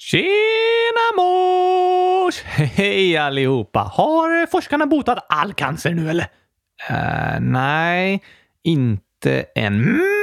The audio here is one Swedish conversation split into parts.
Tjena mors! Hej allihopa! Har forskarna botat all cancer nu eller? Uh, nej, inte än. Mm.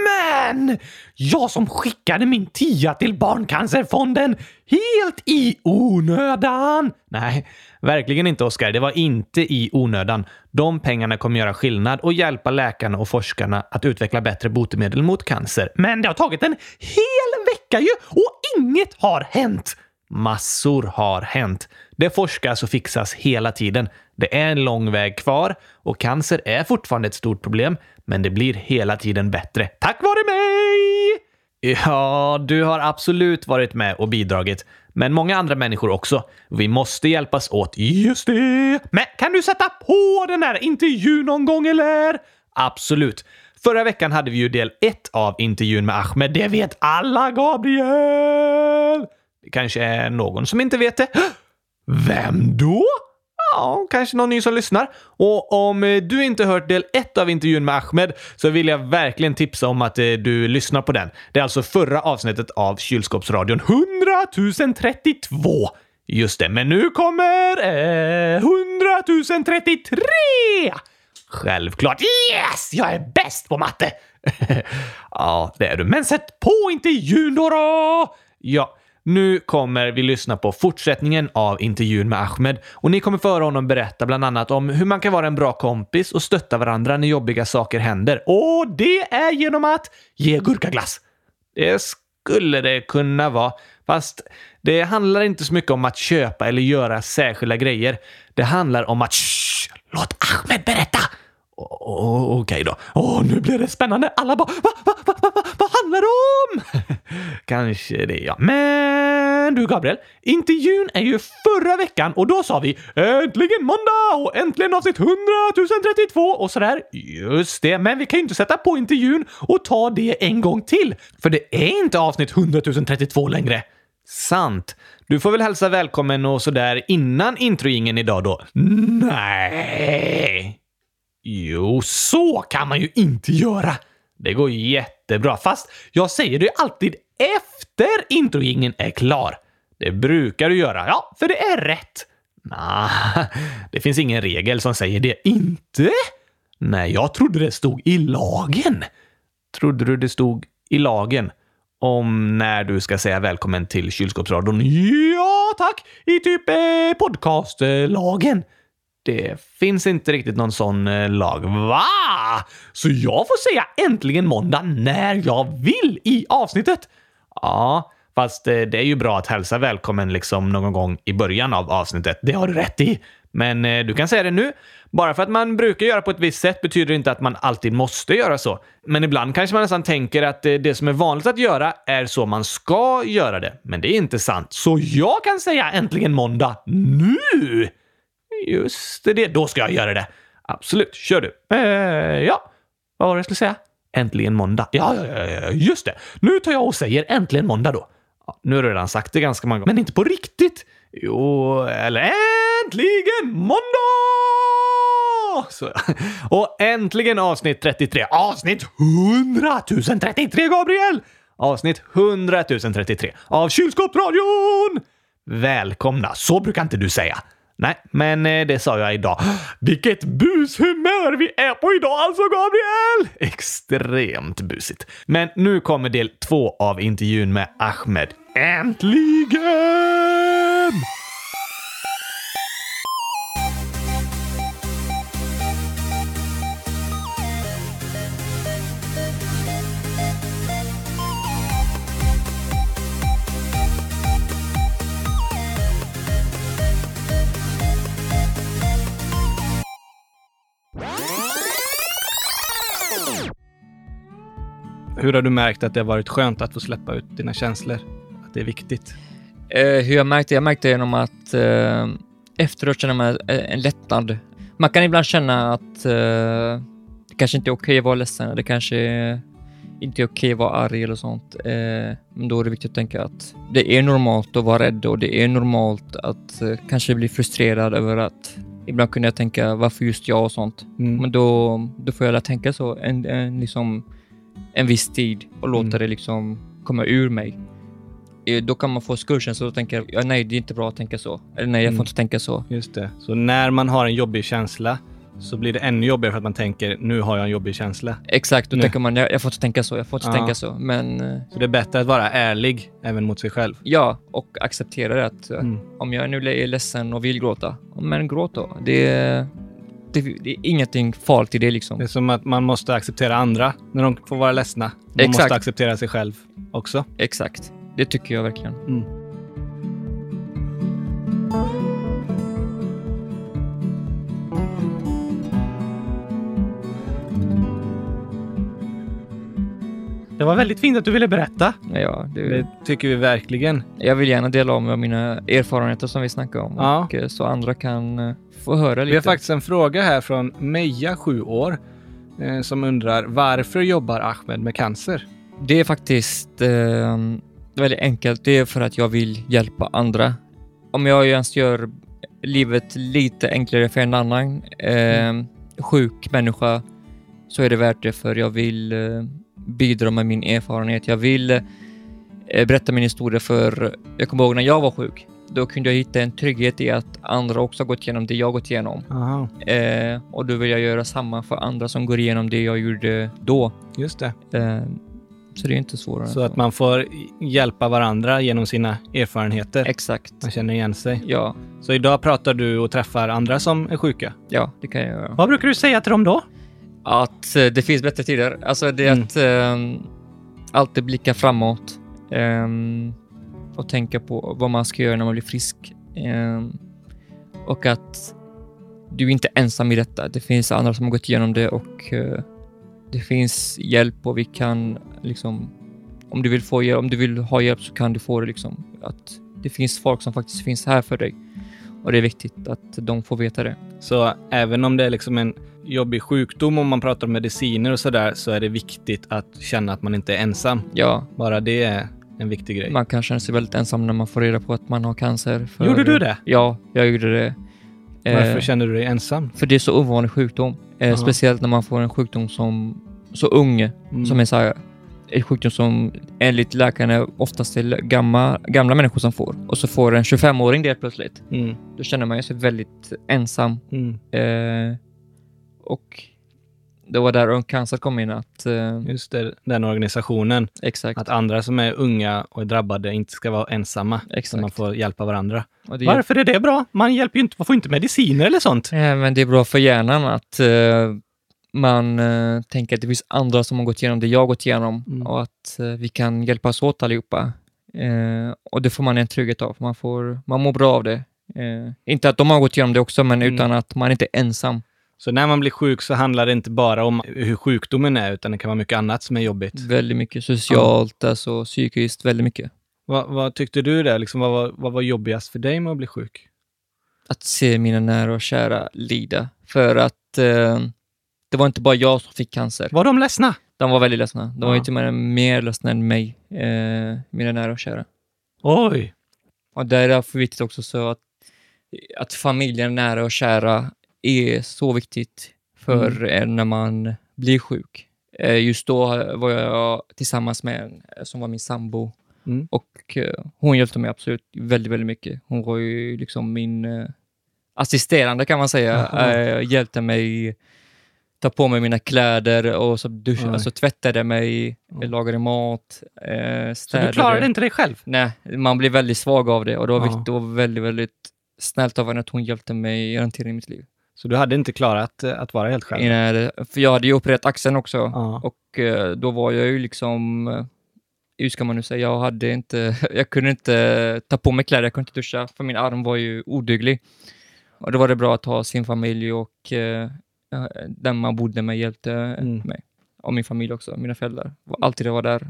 Men! Jag som skickade min tia till Barncancerfonden helt i onödan! Nej, verkligen inte Oskar. Det var inte i onödan. De pengarna kommer göra skillnad och hjälpa läkarna och forskarna att utveckla bättre botemedel mot cancer. Men det har tagit en hel vecka ju och inget har hänt! Massor har hänt. Det forskas och fixas hela tiden. Det är en lång väg kvar och cancer är fortfarande ett stort problem, men det blir hela tiden bättre. Tack vare mig! Ja, du har absolut varit med och bidragit, men många andra människor också. Vi måste hjälpas åt. Just det! Men kan du sätta på den här intervjun någon gång eller? Absolut. Förra veckan hade vi ju del ett av intervjun med Ahmed. Det vet alla, Gabriel! Det kanske är någon som inte vet det. Vem då? Ja, kanske någon ny som lyssnar. Och om eh, du inte hört del 1 av intervjun med Ahmed så vill jag verkligen tipsa om att eh, du lyssnar på den. Det är alltså förra avsnittet av Kylskåpsradion 100 032. Just det, men nu kommer eh, 100 033! Självklart. Yes! Jag är bäst på matte! ja, det är du. Men sätt på intervjun då! då! Ja, nu kommer vi lyssna på fortsättningen av intervjun med Ahmed och ni kommer få höra honom berätta bland annat om hur man kan vara en bra kompis och stötta varandra när jobbiga saker händer. Och det är genom att ge gurkaglass. Det skulle det kunna vara, fast det handlar inte så mycket om att köpa eller göra särskilda grejer. Det handlar om att shh, låt Ahmed berätta! Okej okay då. Åh, nu blir det spännande. Alla bara va, va, va, va, handlar om? Kanske det, ja. Men du Gabriel, intervjun är ju förra veckan och då sa vi äntligen måndag och äntligen avsnitt 100 032 och sådär. Just det, men vi kan ju inte sätta på intervjun och ta det en gång till, för det är inte avsnitt 100 032 längre. Sant. Du får väl hälsa välkommen och sådär innan introingen idag då? Nej. Jo, så kan man ju inte göra. Det går jättebra, fast jag säger det alltid efter introjingen är klar. Det brukar du göra, ja, för det är rätt. Nah, det finns ingen regel som säger det. Inte? Nej, jag trodde det stod i lagen. Trodde du det stod i lagen? Om när du ska säga välkommen till kylskåpsradion? Ja, tack! I typ eh, podcastlagen. Det finns inte riktigt någon sån eh, lag. Va? Så jag får säga äntligen måndag när jag vill i avsnittet? Ja, fast eh, det är ju bra att hälsa välkommen liksom någon gång i början av avsnittet. Det har du rätt i. Men eh, du kan säga det nu. Bara för att man brukar göra på ett visst sätt betyder det inte att man alltid måste göra så. Men ibland kanske man nästan tänker att det som är vanligt att göra är så man ska göra det. Men det är inte sant. Så jag kan säga äntligen måndag nu! Just det, då ska jag göra det. Absolut, kör du. Eh, ja, vad var det jag skulle säga? Äntligen måndag. Ja, ja, ja, just det. Nu tar jag och säger äntligen måndag då. Ja, nu har du redan sagt det ganska många gånger, men inte på riktigt. Jo, eller äntligen måndag! Så, och äntligen avsnitt 33. Avsnitt 100 033, Gabriel! Avsnitt 100 033 av Kylskåpsradion! Välkomna, så brukar inte du säga. Nej, men eh, det sa jag idag. Vilket bushumör vi är på idag alltså, Gabriel! Extremt busigt. Men nu kommer del två av intervjun med Ahmed. Äntligen! Hur har du märkt att det har varit skönt att få släppa ut dina känslor? Att det är viktigt? Eh, hur jag märkte? Jag märkte genom att eh, efteråt känna mig eh, en lättnad. Man kan ibland känna att eh, det kanske inte är okej okay att vara ledsen. Det kanske inte är okej okay att vara arg eller sånt. Eh, men då är det viktigt att tänka att det är normalt att vara rädd och det är normalt att eh, kanske bli frustrerad över att Ibland kunde jag tänka varför just jag och sånt. Mm. Men då, då får jag lära tänka så. En, en, liksom, en viss tid och låta mm. det liksom komma ur mig. eh, då kan man få skuldkänsla och tänka ja, nej, det är inte bra att tänka så. Eller nej, jag får Mm. inte tänka så. Just det. Så när man har en jobbig känsla så blir det ännu jobbigare för att man tänker nu har jag en jobbig känsla. Exakt, då Nej. tänker man jag, jag får inte tänka så, jag får inte Ja. tänka så. Men eh, Så det är bättre att vara ärlig även mot sig själv. ja, och acceptera att eh, Mm. om jag nu är ledsen och vill gråta, men gråt då. Det är, det, det är ingenting farligt i det liksom. Det är som att man måste acceptera andra när de får vara ledsna. Man Exakt. måste acceptera sig själv också. Exakt. Det tycker jag verkligen. Mm. Det var väldigt fint att du ville berätta. Ja, det, Det tycker vi verkligen. Jag vill gärna dela om av mina erfarenheter som vi snackade om Ja. och eh, så andra kan eh, få höra lite. Vi har faktiskt en fråga här från Meja, 7 år, eh, som undrar varför jobbar Ahmed med cancer? Det är faktiskt eh, väldigt enkelt. Det är för att jag vill hjälpa andra. Om jag ens gör livet lite enklare för en annan eh, sjuk människa så är det värt det för jag vill eh, bidra med min erfarenhet. Jag vill eh, berätta min historia för jag kommer ihåg när jag var sjuk. Då kunde jag hitta en trygghet i att andra också har gått igenom det jag gått igenom. Aha, Eh, och då vill jag göra samma för andra som går igenom det jag gjorde då. just det. Eh, så det är inte svårare. Så att man får hjälpa varandra genom sina erfarenheter. Exakt. Man känner igen sig. Ja, Så idag pratar du och träffar andra som är sjuka. ja, det kan jag göra. Vad brukar du säga till dem då? Att eh, det finns bättre tider. Alltså det är Mm. att eh, alltid blicka framåt ehm, och tänka på vad man ska göra när man blir frisk. Ehm, och att du är inte ensam i detta. Det finns andra som har gått igenom det och eh, det finns hjälp och vi kan liksom om du vill få hjälp, om du vill ha hjälp så kan du få det liksom. Att det finns folk som faktiskt finns här för dig. Och det är viktigt att de får veta det. Så även om det är liksom en jobbig sjukdom, om man pratar om mediciner och sådär, så är det viktigt att känna att man inte är ensam. Ja, Bara det är en viktig grej. Man kan känna sig väldigt ensam när man får reda på att man har cancer. För, Gjorde du det? Ja, jag gjorde det. Varför Eh, känner du dig ensam? för det är så ovanlig sjukdom. Eh. Speciellt när man får en sjukdom som så ung, Mm. som är så här, en sjukdom som enligt läkarna oftast är gamla, gamla människor som får. Och så får en 25-åring det plötsligt. Mm. Då känner man sig väldigt ensam. Mm. Eh, och det var där Ung Cancer kom in att... Eh, Just det, den organisationen. exakt. Att andra som är unga och är drabbade inte ska vara ensamma. Så exakt. man får hjälpa varandra. Varför är det bra? Man hjälper inte, man får inte mediciner eller sånt. Eh, Men det är bra för hjärnan att eh, man eh, tänker att det finns andra som har gått igenom det jag har gått igenom Mm. och att eh, vi kan hjälpas åt allihopa. Eh, och det får man en trygghet av. Man, får, man mår bra av det. Eh, inte att de har gått igenom det också, men Mm. utan att man inte är ensam. Så när man blir sjuk så handlar det inte bara om hur sjukdomen är, utan det kan vara mycket annat som är jobbigt. Väldigt mycket socialt, alltså psykiskt, väldigt mycket. Vad, vad tyckte du där? Liksom, vad, var, vad var jobbigast för dig med att bli sjuk? Att se mina nära och kära lida. För att eh, det var inte bara jag som fick cancer. Var de ledsna? De var väldigt ledsna. De var Ja. ju till och med mer ledsna än mig, eh, mina nära och kära. Oj! Och det är därför viktigt också så att, att familjen, nära och kära är så viktigt för Mm. en när man blir sjuk. Eh, Just då var jag tillsammans med en eh, som var min sambo Mm. och eh, hon hjälpte mig absolut väldigt, väldigt mycket. Hon var ju liksom min assisterande kan man säga. Eh, hjälpte mig ta på mig mina kläder och så dusch, Oj. alltså, tvättade mig, Ja. lagade mat, eh, Så städade. du klarade inte dig själv? Nej, man blir väldigt svag av det och det var, Ja. viktigt, det var väldigt, väldigt snällt av henne att hon hjälpte mig genom tiden i mitt liv. Så du hade inte klarat eh, att vara helt själv? Hade- för jag hade ju opererat axeln också Ja. och eh, då var jag ju liksom, eh, hur ska man nu säga, jag hade inte, jag kunde inte ta på mig kläder, jag kunde inte duscha för min arm var ju oduglig. Och då var det bra att ha sin familj och eh, den man bodde med hjälpte Mm. mig. Och min familj också, mina föräldrar. Alltid var där.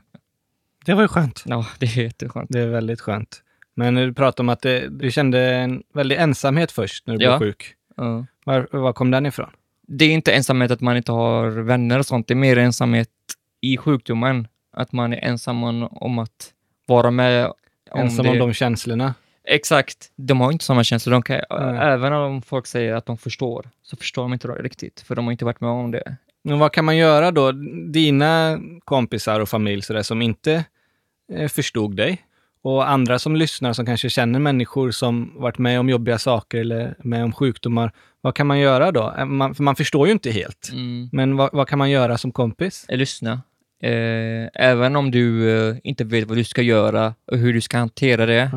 Det var ju skönt. Ja, det är jätteskönt. Det är väldigt skönt. Men du pratade om att det, du kände en väldig ensamhet först när du Ja. blev sjuk. Ja. Var, var kom den ifrån? det är inte ensamhet att man inte har vänner och sånt. Det är mer ensamhet i sjukdomen. Att man är ensam om, att vara med. Om Ensam det. om de känslorna. Exakt. De har inte samma känslor. De kan, Nej. även om folk säger att de förstår, så förstår de inte riktigt. För de har inte varit med om det. Men vad kan man göra då? Dina kompisar och familj så där, som inte eh, förstod dig Och andra som lyssnar som kanske känner människor som varit med om jobbiga saker eller med om sjukdomar. Vad kan man göra då? Eh, Man, för man förstår ju inte helt. Mm. Men vad, vad kan man göra som kompis? Eh, Lyssna. Eh, även om du eh, inte vet vad du ska göra och hur du ska hantera det,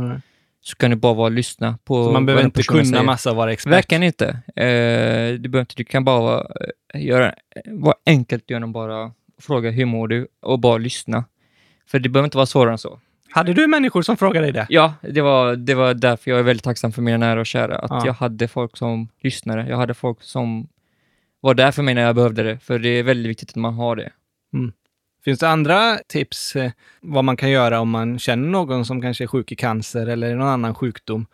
så kan du bara vara och lyssna på Så man behöver inte kunna säger. massa och vara expert. Verkligen inte. Eh, du, behöver inte. du kan bara vara, eh, göra, vara enkelt genom bara fråga hur mår du och bara lyssna. För det behöver inte vara svårare än så. Hade du människor som frågade dig det? Ja, det var, det var därför jag är väldigt tacksam för mina nära och kära. Att Ja. jag hade folk som lyssnade. Jag hade folk som var där för mig när jag behövde det. För det är väldigt viktigt att man har det. Finns det andra tips eh, vad man kan göra om man känner någon som kanske är sjuk i cancer eller någon annan sjukdom?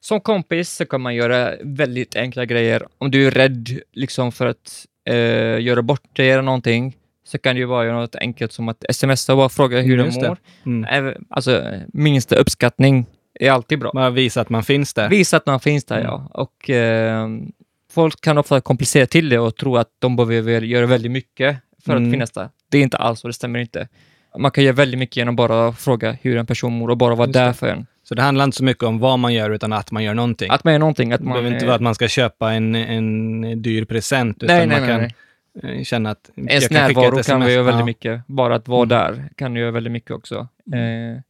Som kompis så kan man göra väldigt enkla grejer. Om du är rädd liksom för att eh, göra bort dig eller någonting, så kan det ju vara något enkelt som att smsa och bara fråga hur Just de det. mår. Mm. Alltså, minsta uppskattning är alltid bra. Bara visa att man finns där. Visa att man finns där, Mm. ja. Och eh, folk kan ofta komplicera till det och tro att de behöver göra väldigt mycket för Mm. att finnas där. Det är inte alls så, det stämmer inte. Man kan göra väldigt mycket genom bara att fråga hur en person mår och bara vara Just där det. för en. Så det handlar inte så mycket om vad man gör utan att man gör någonting. Att man är någonting, att det man... behöver inte vara att man ska köpa en, en dyr present, utan nej, nej, man kan nej. Eh, känna att Ens närvaro kan sms. göra väldigt Ja. mycket. Bara att vara Mm. där kan göra väldigt mycket också. Eh,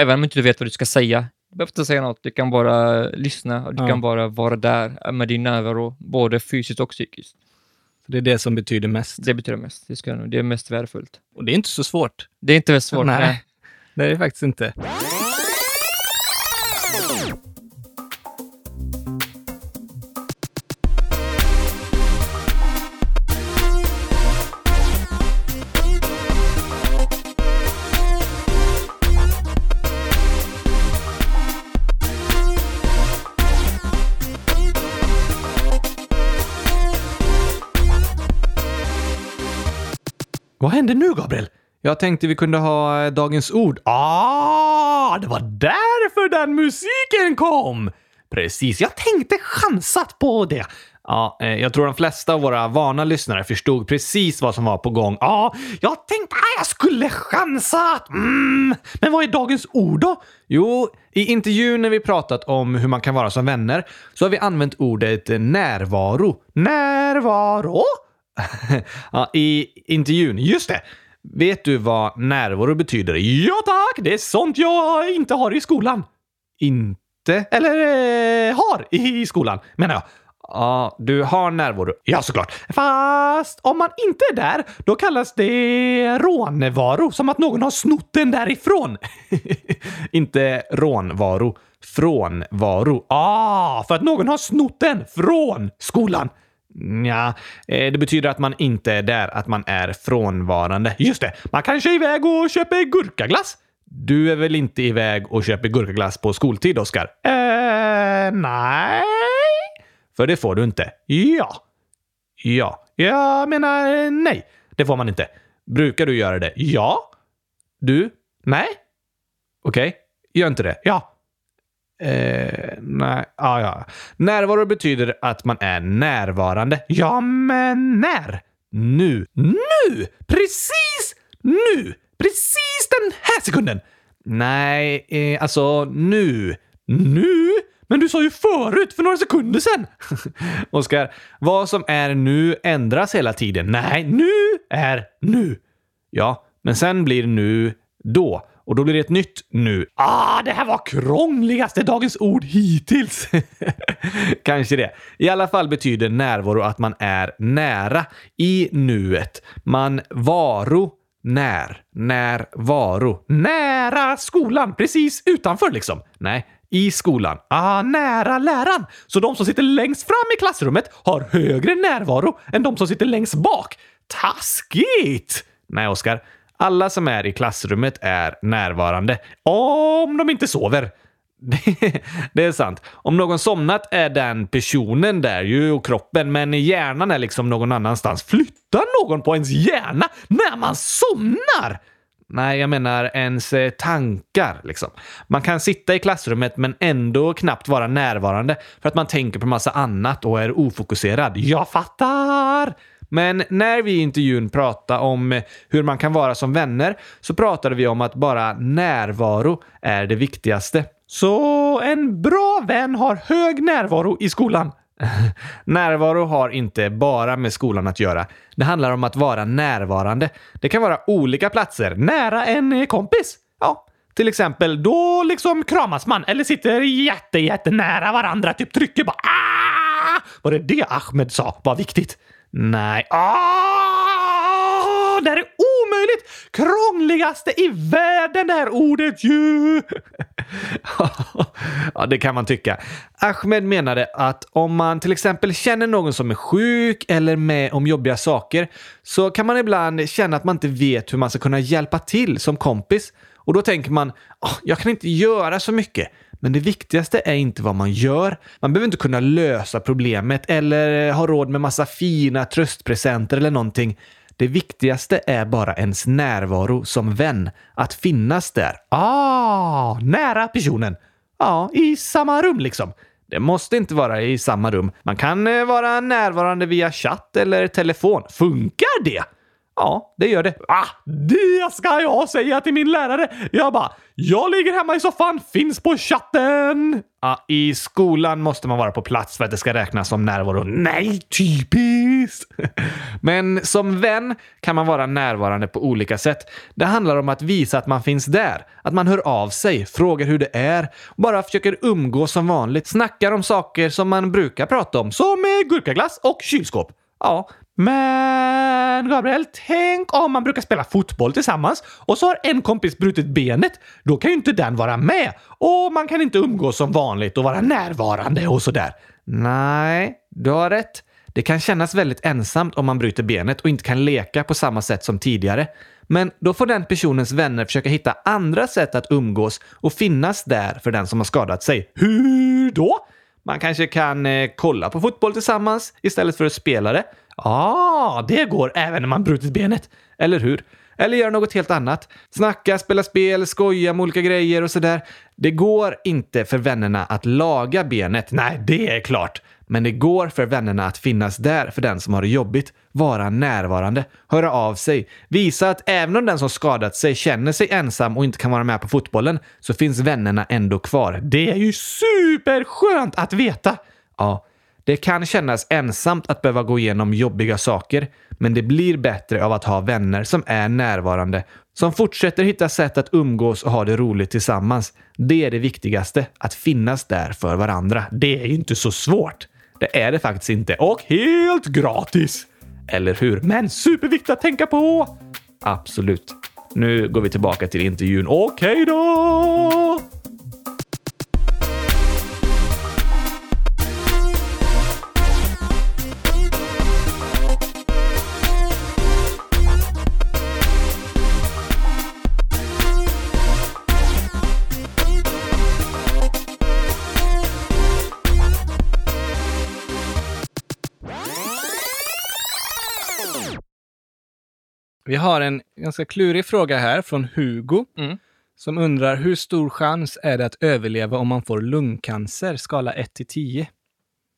även om inte du vet vad du ska säga. Du behöver inte säga något. Du kan bara lyssna och du Ja. kan bara vara där med din närvaro, både fysiskt och psykiskt. Det är det som betyder mest. Det betyder mest. Det, ska, det är mest värdefullt. Och det är inte så svårt. Det är inte väldigt svårt. Nej. nej. Det är det faktiskt inte. Hände nu, Gabriel? Jag tänkte vi kunde ha eh, dagens ord. Ah, det var därför den musiken kom! Precis, jag tänkte chansat på det. Ja, eh, jag tror de flesta av våra vana lyssnare förstod precis vad som var på gång. Ja, jag tänkte att jag skulle chansat. Mm. Men vad är dagens ord då? Jo, i intervjun när vi pratat om hur man kan vara som vänner så har vi använt ordet närvaro. Närvaro? Ja, I intervjun, just det. Vet du vad närvaro betyder? Ja tack, det är sånt jag inte har i skolan. Inte? Eller eh, har i skolan, menar jag. Ja, du har närvaro. Ja, såklart. Fast om man inte är där, då kallas det rånvaro. Som att någon har snott den därifrån. inte rånvaro. Frånvaro. Ah, för att någon har snott den från skolan. Ja, eh, det betyder att man inte är där, att man är frånvarande. Just det, man kanske är iväg och köper gurkaglass. Du är väl inte iväg och köper gurkaglass på skoltid, Oskar? Eh, nej. För det får du inte. Ja. Ja. Jag menar nej. Det får man inte. Brukar du göra det? Ja. Du? Nej. Okej. Gör inte det? Ja. Eh, nej, ah, ja. Närvaro betyder att man är närvarande. Ja, men när? Nu. Nu! Precis nu! Precis den här sekunden! Nej, eh, alltså nu. Nu? Men du sa ju förut, för några sekunder sedan! Oskar, vad som är nu ändras hela tiden. Nej, nu är nu. Ja, men sen blir nu då. Och då blir det ett nytt nu. Ah, det här var krångligaste dagens ord hittills. Kanske det. I alla fall betyder närvaro att man är nära i nuet. Man varo när. Närvaro. Nära skolan. Precis utanför liksom. Nej, i skolan. Ah, nära läraren. Så de som sitter längst fram i klassrummet har högre närvaro än de som sitter längst bak. Taskigt! Nej, Oskar. Alla som är i klassrummet är närvarande. Om de inte sover. Det, är sant. Om någon somnat är den personen där ju och kroppen, men hjärnan är liksom någon annanstans. Flyttar någon på ens hjärna när man somnar? Nej, jag menar ens eh, tankar. Liksom. Man kan sitta i klassrummet men ändå knappt vara närvarande för att man tänker på massa annat och är ofokuserad. Jag fattar! Men när vi i intervjun pratade om hur man kan vara som vänner så pratade vi om att bara närvaro är det viktigaste. Så en bra vän har hög närvaro i skolan. Närvaro har inte bara med skolan att göra. Det handlar om att vara närvarande. Det kan vara olika platser, nära en kompis. Ja, till exempel, då liksom kramas man eller sitter jätte, jättenära varandra, typ trycker bara ah! Var det det Ahmed sa var viktigt? Nej. Ah! Det här är omöjligt! Krångligaste i världen det här ordet ju! ja, det kan man tycka. Ahmed menade att om man till exempel känner någon som är sjuk eller med om jobbiga saker så kan man ibland känna att man inte vet hur man ska kunna hjälpa till som kompis. Och då tänker man, oh, jag kan inte göra så mycket. Men det viktigaste är inte vad man gör. Man behöver inte kunna lösa problemet eller eh, ha råd med massa fina tröstpresenter eller någonting. Det viktigaste är bara ens närvaro som vän. Att finnas där. Ah, nära personen. Ja, i samma rum liksom. Det måste inte vara i samma rum. Man kan eh, vara närvarande via chatt eller telefon. Funkar det? Ja, det gör det. Ah, det ska jag säga till min lärare! Jag bara, jag ligger hemma i soffan, finns på chatten! Ja, I skolan måste man vara på plats för att det ska räknas som närvaro. Nej, typiskt! Men som vän kan man vara närvarande på olika sätt. Det handlar om att visa att man finns där, att man hör av sig, frågar hur det är, bara försöker umgås som vanligt, snackar om saker som man brukar prata om, som gurkaglass och kylskåp. Ja, men Gabriel, tänk om man brukar spela fotboll tillsammans och så har en kompis brutit benet. Då kan ju inte den vara med och man kan inte umgås som vanligt och vara närvarande och sådär. Nej, du har rätt. Det kan kännas väldigt ensamt om man bryter benet och inte kan leka på samma sätt som tidigare. Men då får den personens vänner försöka hitta andra sätt att umgås och finnas där för den som har skadat sig. Hur då? Man kanske kan eh, kolla på fotboll tillsammans istället för att spela det. Ja, ah, det går även när man brutit benet. Eller hur? Eller göra något helt annat. Snacka, spela spel, skoja med olika grejer och sådär. Det går inte för vännerna att laga benet. Nej, det är klart. Men det går för vännerna att finnas där för den som har det jobbigt, vara närvarande, höra av sig, visa att även om den som skadat sig känner sig ensam och inte kan vara med på fotbollen så finns vännerna ändå kvar. Det är ju superskönt att veta! Ja, det kan kännas ensamt att behöva gå igenom jobbiga saker, men det blir bättre av att ha vänner som är närvarande, som fortsätter hitta sätt att umgås och ha det roligt tillsammans. Det är det viktigaste, att finnas där för varandra. Det är ju inte så svårt. Det är det faktiskt inte. Och helt gratis! Eller hur? Men superviktigt att tänka på! Absolut. Nu går vi tillbaka till intervjun. Okej okay då! Vi har en ganska klurig fråga här från Hugo Mm. som undrar hur stor chans är det att överleva om man får lungcancer, skala 1 till 10?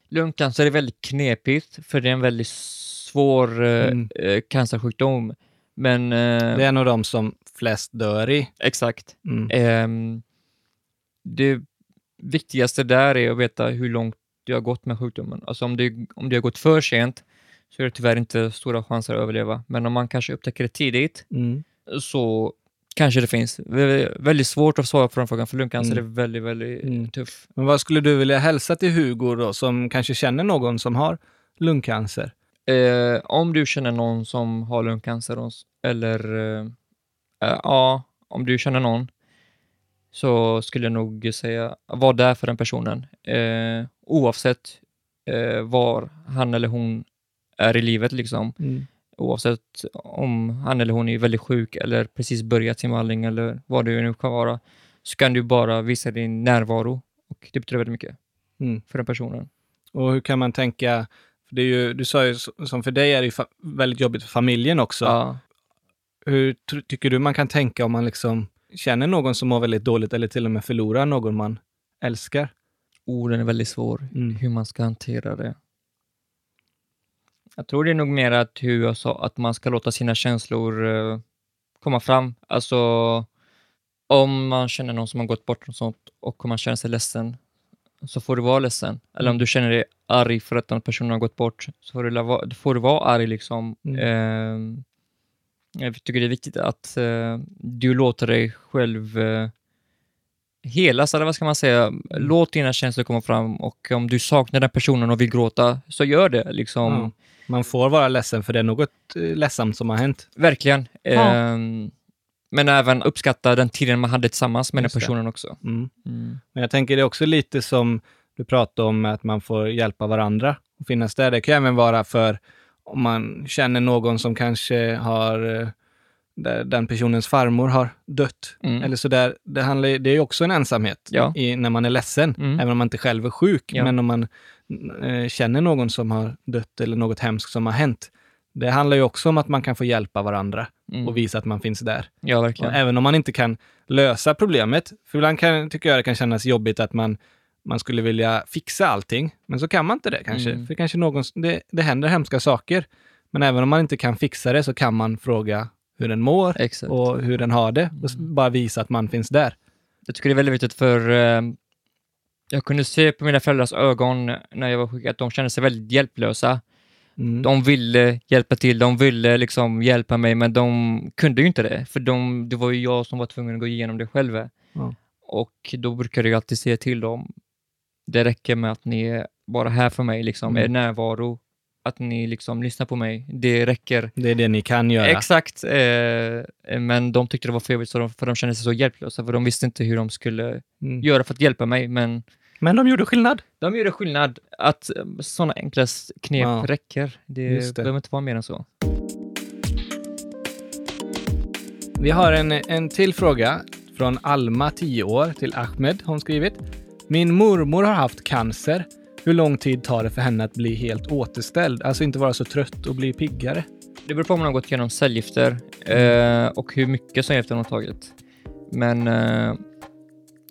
Lungcancer är väldigt knepigt för det är en väldigt svår eh, Mm. eh, cancersjukdom. Men eh, Det är en av de som flest dör i. exakt. Mm. Ehm, det viktigaste där är att veta hur långt du har gått med sjukdomen. Alltså om det, om det har gått för sent så är det tyvärr inte stora chanser att överleva. Men om man kanske upptäcker det tidigt Mm. så kanske det finns. Vä- Väldigt svårt att svara på den frågan för lungcancer Mm. är väldigt, väldigt Mm. tuff. Men vad skulle du vilja hälsa till Hugo då, som kanske känner någon som har lungcancer? Eh, om du känner någon som har lungcancer eller eh, eh, ja, om du känner någon så skulle jag nog säga var där för den personen. Eh, oavsett eh, var han eller hon är i livet liksom. Mm. Oavsett om han eller hon är väldigt sjuk eller precis börjat sin behandling eller vad det nu kan vara så kan du bara visa din närvaro och det betyder väldigt mycket Mm. för den personen. Och hur kan man tänka, för det är ju, du sa ju som för dig är det väldigt jobbigt för familjen också. Ja. Hur tycker du man kan tänka om man liksom känner någon som mår väldigt dåligt eller till och med förlorar någon man älskar? Orden är väldigt svår, Mm. hur man ska hantera det. Jag tror det är nog mer att hur jag sa, att man ska låta sina känslor eh, komma fram. Alltså, om man känner någon som har gått bort och sånt och man känner sig ledsen, så får du vara ledsen. Eller om Mm. du känner dig arg för att den personen har gått bort, så får du, får du vara arg. Liksom. Mm. Eh, jag tycker det är viktigt att eh, du låter dig själv eh, helas, eller vad ska man säga? Låt dina känslor komma fram och om du saknar den personen och vill gråta, så gör det. Liksom. Ja. Man får vara ledsen för det är något eh, ledsamt som har hänt. Verkligen. Ja. Ehm, men även uppskatta den tiden man hade tillsammans med Just den det. personen också. Mm. Mm. Men jag tänker det är också lite som du pratade om, att man får hjälpa varandra och finnas där. Det kan ju även vara för om man känner någon som kanske har, eh, där den personens farmor har dött. Mm. Eller så där. Det, handlar, det är också en ensamhet Ja. i, när man är ledsen, Mm. även om man inte själv är sjuk. Ja. Men om man eh, känner någon som har dött eller något hemskt som har hänt. Det handlar ju också om att man kan få hjälpa varandra Mm. och visa att man finns där. Ja, även om man inte kan lösa problemet, för ibland kan, tycker jag det kan kännas jobbigt att man, man skulle vilja fixa allting, men så kan man inte det kanske. Mm. För kanske någon, det, det händer hemska saker, men även om man inte kan fixa det så kan man fråga hur den mår Exakt. och hur den har det och Mm. bara visa att man finns där. Jag tycker det är väldigt viktigt för eh, jag kunde se på mina föräldrars ögon när jag var sjuk att de kände sig väldigt hjälplösa. Mm. De ville hjälpa till, de ville liksom hjälpa mig, men de kunde ju inte det, för de, det var ju jag som var tvungen att gå igenom det själv. Ja. Och då brukade jag alltid säga till dem, det räcker med att ni är bara här för mig, liksom, Mm. er närvaro, att ni liksom lyssnar på mig, det räcker. Det är det ni kan göra. Exakt, eh, men de tyckte det var för jobbigt, så de, för de kände sig så hjälplösa, för de visste inte hur de skulle Mm. göra för att hjälpa mig, men Men de gjorde skillnad. de gjorde skillnad. Att sådana enkla knep Ja. räcker. Det, det. behöver inte vara mer än så. Vi har en, en till fråga från Alma, 10 år, till Ahmed. Hon skrivit. Min mormor har haft cancer. Hur lång tid tar det för henne att bli helt återställd? Alltså inte vara så trött och bli piggare. Det beror på om man har gått igenom cellgifter eh, och hur mycket cellgifter hon har tagit. Men eh,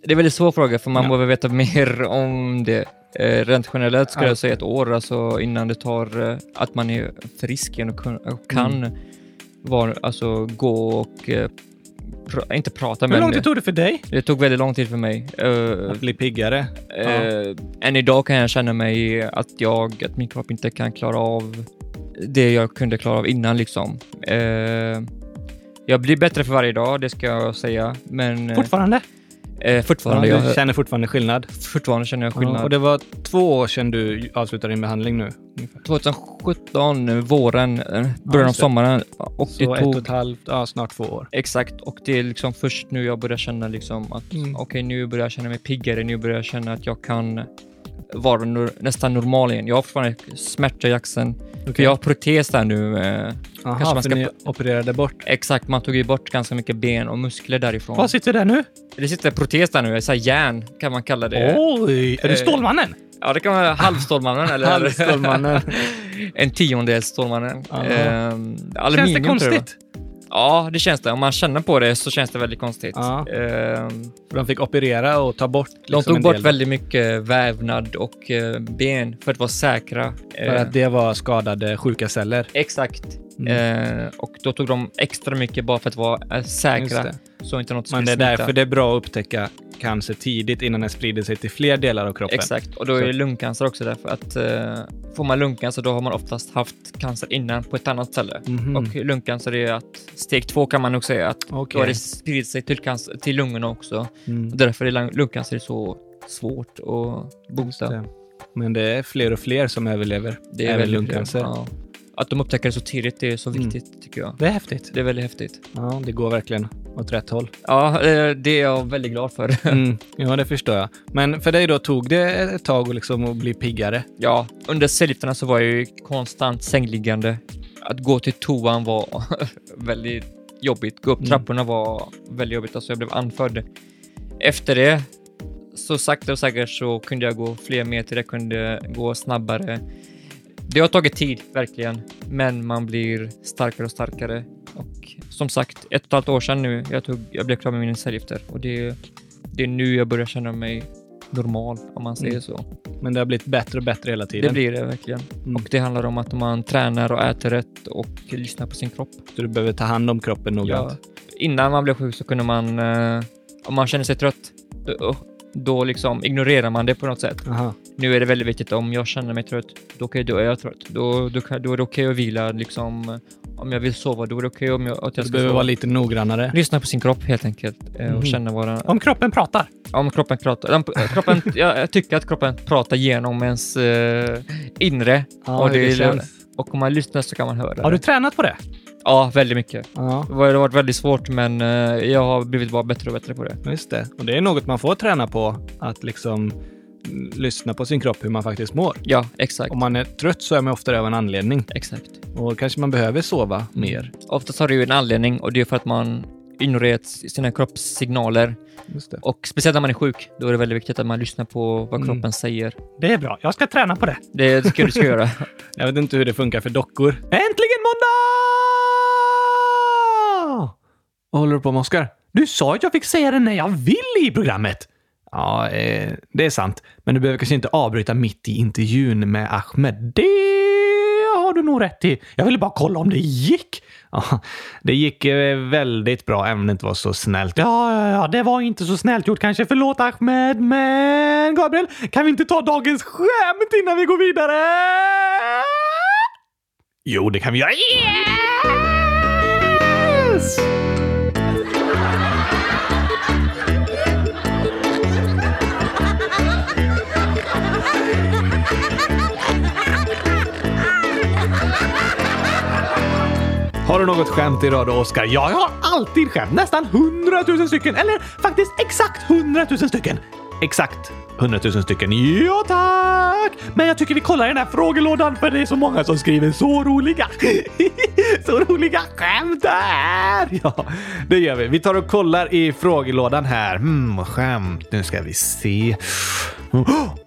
det är en väldigt svår fråga för man Ja. behöver veta mer om det. Eh, rent generellt skulle Ja. jag säga ett år, alltså innan det tar eh, att man är frisk igen och kan Mm. vara, alltså, gå och eh, pra, inte prata Hur men lång tid tog det för dig det tog väldigt lång tid för mig. Eh, att bli piggare? Eh, än idag kan jag känna mig att jag, att min kropp inte kan klara av det jag kunde klara av innan liksom. Eh, jag blir bättre för varje dag, det ska jag säga, men Fortfarande? Eh, fortfarande, ja, jag, du känner fortfarande skillnad? fortfarande känner jag skillnad. Ja, och det var två år sedan du avslutade din behandling nu? Ungefär. 2017, våren, eh, början av just det. sommaren och det Så ett och tog ett halvt, ja snart två år. Exakt, och det är liksom först nu jag börjar känna liksom att Mm. okej, nu börjar jag känna mig piggare, nu börjar jag känna att jag kan vara nästan normal igen. Jag har fortfarande smärta i axeln, för jag har protes där nu. Eh, Aha, kanske man ska ni opererade bort. exakt, man tog ju bort ganska mycket ben och muskler därifrån. Vad sitter där nu? Det sitter protes där nu, så järn kan man kalla det. Oj, är du Eh, Stålmannen? Ja, det kan vara halvstålmannen eller Halvstålmannen. en tiondel Stålmannen. Aha. Eh, Känns aluminium det konstigt? Ja, det känns det. Om man känner på det så känns det väldigt konstigt. Ja. Eh, För de fick operera och ta bort De liksom tog en bort del. väldigt mycket vävnad och eh, ben för att vara säkra. För Eh, att det var skadade sjuka celler. Exakt. Mm. Eh, och då tog de extra mycket bara för att vara eh, säkra. Så inte något Men det är smitta. därför det är bra att upptäcka cancer tidigt innan det sprider sig till fler delar av kroppen. Exakt, och då är Så- det lungcancer också därför att eh, får man lungcancer då har man oftast haft cancer innan på ett annat ställe. Mhm. Och lungcancer är att steg två kan man nog säga att Okej. då har det spridit sig till, cancer, till lungorna också. Mm. Och därför är lung- lungcancer så svårt att bota. Men det är fler och fler som överlever. Det är även lungcancer. Ja. Att de upptäcker det så tidigt, det är så Mm. viktigt tycker jag. Det är häftigt. Det är väldigt häftigt. Ja, det går verkligen åt rätt håll. Ja, eh, det är jag väldigt glad för. Mm. Ja, det förstår jag. Men för dig då, tog det ett tag liksom att bli piggare? Ja, under cellgifterna så var jag ju konstant sängliggande. Att gå till toan var väldigt jobbigt. Gå upp Mm. trapporna var väldigt jobbigt, alltså jag blev andfödd. Efter det, så sakta och säkert så kunde jag gå fler meter, jag kunde gå snabbare. Det har tagit tid, verkligen, men man blir starkare och starkare. Och som sagt, ett och ett halvt år sedan nu, jag, tog, jag blev klar med mina cellgifter och det, det är nu jag börjar känna mig normal, om man säger Mm. så. Men det har blivit bättre och bättre hela tiden. Det blir det verkligen. Mm. Och det handlar om att man tränar och äter rätt och lyssnar på sin kropp. Så du behöver ta hand om kroppen noggrant. Ja. Innan man blev sjuk så kunde man, eh, om man känner sig trött, då, liksom ignorerar man det på något sätt. Aha. Nu är det väldigt viktigt, om jag känner mig trött, då, okay, då är jag trött. Då, då, då är det okej att vila. Liksom, om jag vill sova, då är det okej om jag, att jag Du ska behöver sova. vara lite noggrannare. Lyssna på sin kropp helt enkelt eh, och Mhm. känna vad den, Om kroppen pratar. om kroppen pratar. Den, kroppen, jag, tycker att kroppen pratar genom ens eh, inre Ja, och, det det, och om man lyssnar så kan man höra Har du det. tränat på det? Ja, väldigt mycket. Ja, Det har varit väldigt svårt, men eh, jag har blivit bara bättre och bättre på det. just det. Och det är något man får träna på. Att liksom mm, lyssna på sin kropp, hur man faktiskt mår. Ja, exakt. Om man är trött så är man ofta det av en anledning. Exakt. Och kanske man behöver sova mer. Oftast har det ju en anledning och det är för att man ignorerat sina kroppssignaler. Och speciellt när man är sjuk, då är det väldigt viktigt att man lyssnar på vad Mm. kroppen säger. Det är bra. Jag ska träna på det. Det tycker jag du ska göra. Jag vet inte hur det funkar för dockor. Äntligen måndag! Vad håller du på med, Oskar? Du sa att jag fick säga det när jag vill i programmet. Ja, eh, det är sant. Men du behöver kanske inte avbryta mitt i intervjun med Ahmed. Det har du nog rätt i. Jag ville bara kolla om det gick. Ja, det gick eh, väldigt bra, även om det inte var så snällt. Ja, ja, ja, det var inte så snällt gjort kanske. Förlåt Ahmed, men Gabriel, kan vi inte ta dagens skämt innan vi går vidare? Jo, det kan vi göra. Yes! Har du något skämt idag då, Oskar? Ja, jag har alltid skämt. Nästan hundratusen stycken. Eller faktiskt exakt hundratusen stycken. Exakt hundratusen stycken. Ja, tack! Men jag tycker vi kollar i den här frågelådan för det är så många som skriver så roliga, så roliga skämt där. Ja, det gör vi. Vi tar och kollar i frågelådan här. Hmm, skämt. Nu ska vi se.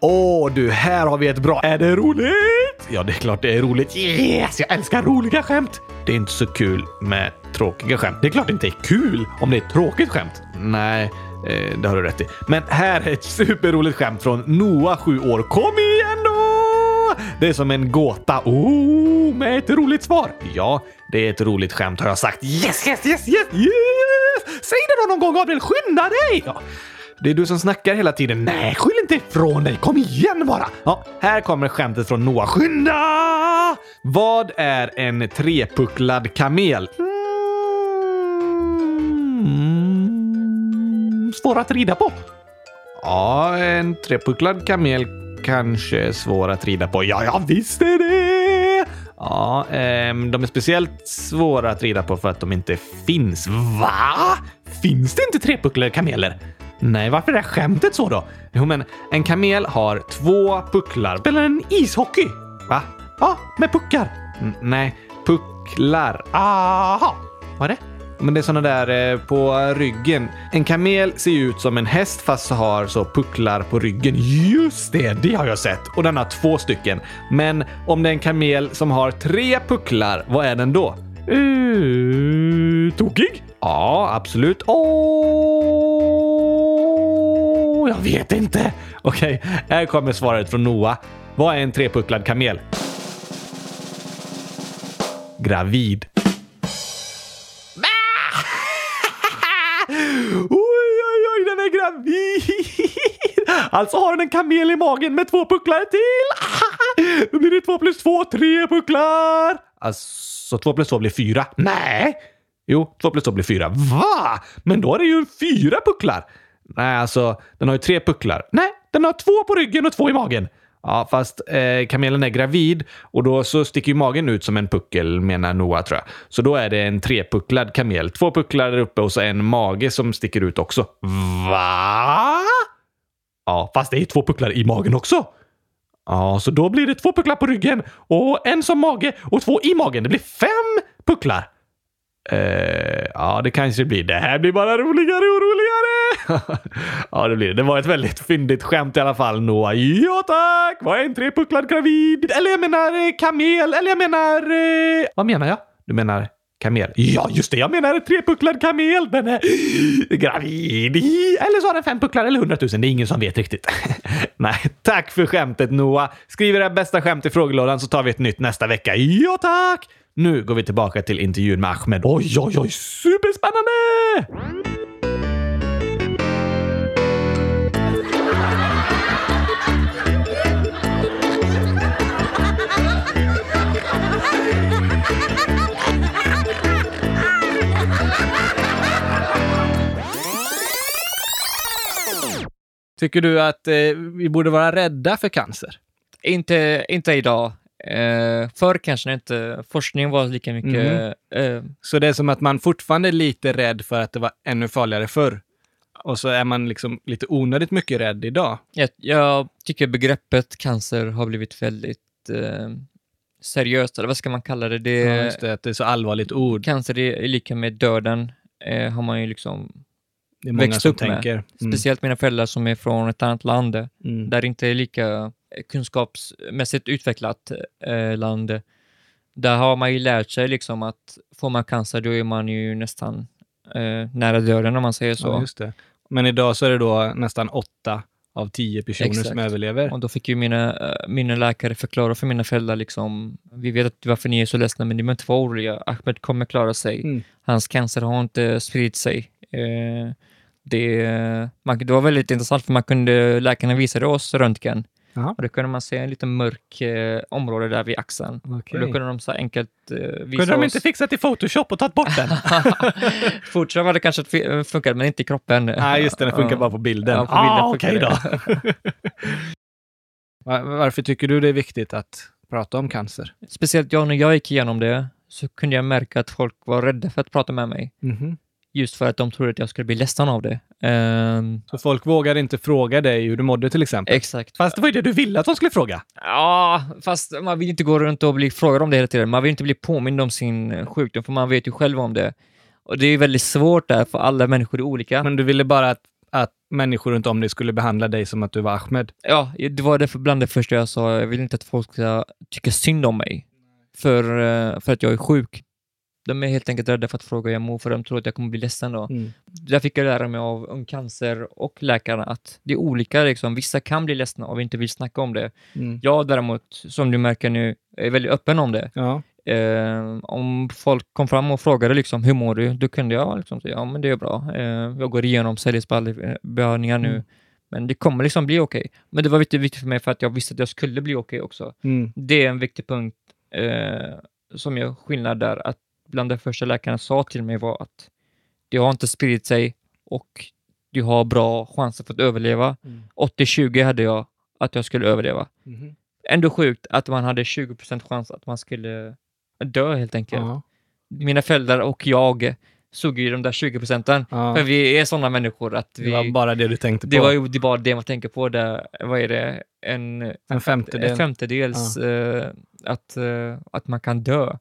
Åh, du, här har vi ett bra. Är det roligt? Ja, det är klart det är roligt. Yes, jag älskar roliga skämt. Det är inte så kul med tråkiga skämt. Det är klart det inte är kul om det är ett tråkigt skämt. Nej, eh, det har du rätt i. Men här är ett superroligt skämt från Noah, 7 år. Kom igen då! Det är som en gåta. Oh, med ett roligt svar. Ja, det är ett roligt skämt har jag sagt. Yes, yes, yes, yes, yes! Säg det då någon gång, Gabriel. Skynda dig! Ja. Det är du som snackar hela tiden. Nej, skyll inte ifrån dig. Kom igen bara. Ja, här kommer skämtet från Noah. Skynda! Vad är en trepucklad kamel? Mm, svår att rida på. Ja, en trepucklad kamel kanske är svår att rida på. Ja, jag visste det! Ja, ehm, de är speciellt svåra att rida på för att de inte finns. Va? Finns det inte trepucklade kameler? Nej, varför är det skämtet så då? Jo, men en kamel har två pucklar. Spelar en ishockey? Va? Ja, med puckar. N- nej, pucklar. Aha! Vad är det? Men det är såna där eh, på ryggen. En kamel ser ju ut som en häst fast har så pucklar på ryggen. Just det, det har jag sett. Och den har två stycken. Men om det är en kamel som har tre pucklar, vad är den då? Uh, tokig? Ja, absolut. Åh, jag vet inte. Okej, här kommer svaret från Noah. Vad är en trepucklad kamel? Gravid. Oj, oj, oj, den är gravid! Alltså har den en kamel i magen med två pucklar till. Då blir det två plus två, tre pucklar. Alltså, två plus två blir fyra. Nej! Jo, två plus två blir fyra. Va? Men då är det ju fyra pucklar. Nej, alltså, den har ju tre pucklar. Nej, den har två på ryggen och två i magen. Ja, fast eh, kamelen är gravid och då så sticker ju magen ut som en puckel menar Noah tror jag. Så då är det en trepucklad kamel. Två pucklar där uppe och så en mage som sticker ut också. Va? Ja, fast det är två pucklar i magen också. Ja, så då blir det två pucklar på ryggen och en som mage och två i magen. Det blir fem pucklar. Eh, ja, det kanske det blir. Det här blir bara roligare och roligare. ja, det blir det. Det var ett väldigt fyndigt skämt i alla fall, Noah. Ja, tack! Vad är en trepucklad gravid? Eller jag menar eh, kamel. Eller jag menar... Eh... Vad menar jag? Du menar Kamel. Ja, just det. Jag menar trepucklad kamel. Den är gravid. Eller så har den fem pucklar eller hundratusen. Det är ingen som vet riktigt. Nej, tack för skämtet Noah. Skriv era bästa skämt i frågelådan så tar vi ett nytt nästa vecka. Ja, tack! Nu går vi tillbaka till intervjun med Ahmed. Oj, oj, oj, superspännande! Tycker du att eh, vi borde vara rädda för cancer? Inte, inte idag. Eh, förr kanske inte forskningen var lika mycket... Eh, Så det är som att man fortfarande är lite rädd för att det var ännu farligare förr. Och så är man liksom lite onödigt mycket rädd idag. jag, jag tycker begreppet cancer har blivit väldigt eh, seriöst, eller vad ska man kalla det? det, Ja, det, att det är så allvarligt ord. Cancer är, är lika med döden, eh, har man ju liksom Det är många växt som upp med. tänker. Mm. Speciellt mina föräldrar som är från ett annat land, Mm. där det inte är lika kunskapsmässigt utvecklat eh, land. Där har man ju lärt sig liksom att får man cancer då är man ju nästan eh, nära döden om man säger så. Ja, just det. Men idag så är det då nästan åtta av tio personer som Exakt. överlever. Och då fick ju mina, eh, mina läkare förklara för mina föräldrar liksom, vi vet att varför ni är så ledsna, men ni behöver inte vara oroliga. Ahmed kommer klara sig. Mm. Hans cancer har inte spridit sig. Eh, det, man, det var väldigt intressant för man kunde, läkarna visade oss röntgen Jaha. och då kunde man se en liten mörk eh, område där vid axeln. Okej. Och då kunde de så enkelt eh, visa Kunde de oss. inte fixat i Photoshop och tagit bort den? Fortfarande hade det kanske fi- funkat, men inte i kroppen. Nej, just det. Den funkar Ja. bara på bilden. Ja, på ah, okej det. då. Var- Varför tycker du det är viktigt att prata om cancer? Speciellt jag, när jag gick igenom det, så kunde jag märka att folk var rädda för att prata med mig. Mhm. Just för att de trodde att jag skulle bli ledsen av det. Ehm, Så folk vågar inte fråga dig hur du mådde till exempel? exakt. Fast det var ju det du ville att de skulle fråga. Ja, fast man vill inte gå runt och bli frågad om det hela tiden. Man vill inte bli påmind om sin eh, sjukdom, för man vet ju själv om det. Och det är väldigt svårt där, för alla människor är olika. Men du ville bara att, att människor runt om dig skulle behandla dig som att du var Ahmed? Ja, det var det för bland det första jag sa. Jag vill inte att folk ska tycka synd om mig för, eh, för att jag är sjuk. De är helt enkelt rädda för att fråga hur jag mår, för de tror att jag kommer bli ledsen då. Mm. Där fick jag lära mig av Ung Cancer och läkarna att det är olika. Liksom. Vissa kan bli ledsna och inte vill snacka om det. Mm. Jag däremot, som du märker nu, är väldigt öppen om det. Ja. Eh, om folk kom fram och frågade liksom, hur mår du? Då kunde jag liksom säga, ja men det är bra. Eh, jag går igenom cellgiftsbehandlingar nu, Mm. men det kommer liksom bli okej. Men det var viktigt, viktigt för mig för att jag visste att jag skulle bli okej också. Mm. Det är en viktig punkt eh, som gör skillnad där, att bland det första läkarna sa till mig var att det har inte spridit sig och du har bra chanser för att överleva. Mm. 80-20 hade jag att jag skulle överleva. Mhm. Ändå sjukt att man hade 20% chans att man skulle dö helt enkelt. Ja. Mina föräldrar och jag såg ju de där 20 procenten. Ja. För vi är sådana människor att Det vi... var bara det du tänkte på. det var ju det var det man tänker på. Där, vad är det? En, en femtedel. en femtedels eh, att, eh, att man kan dö.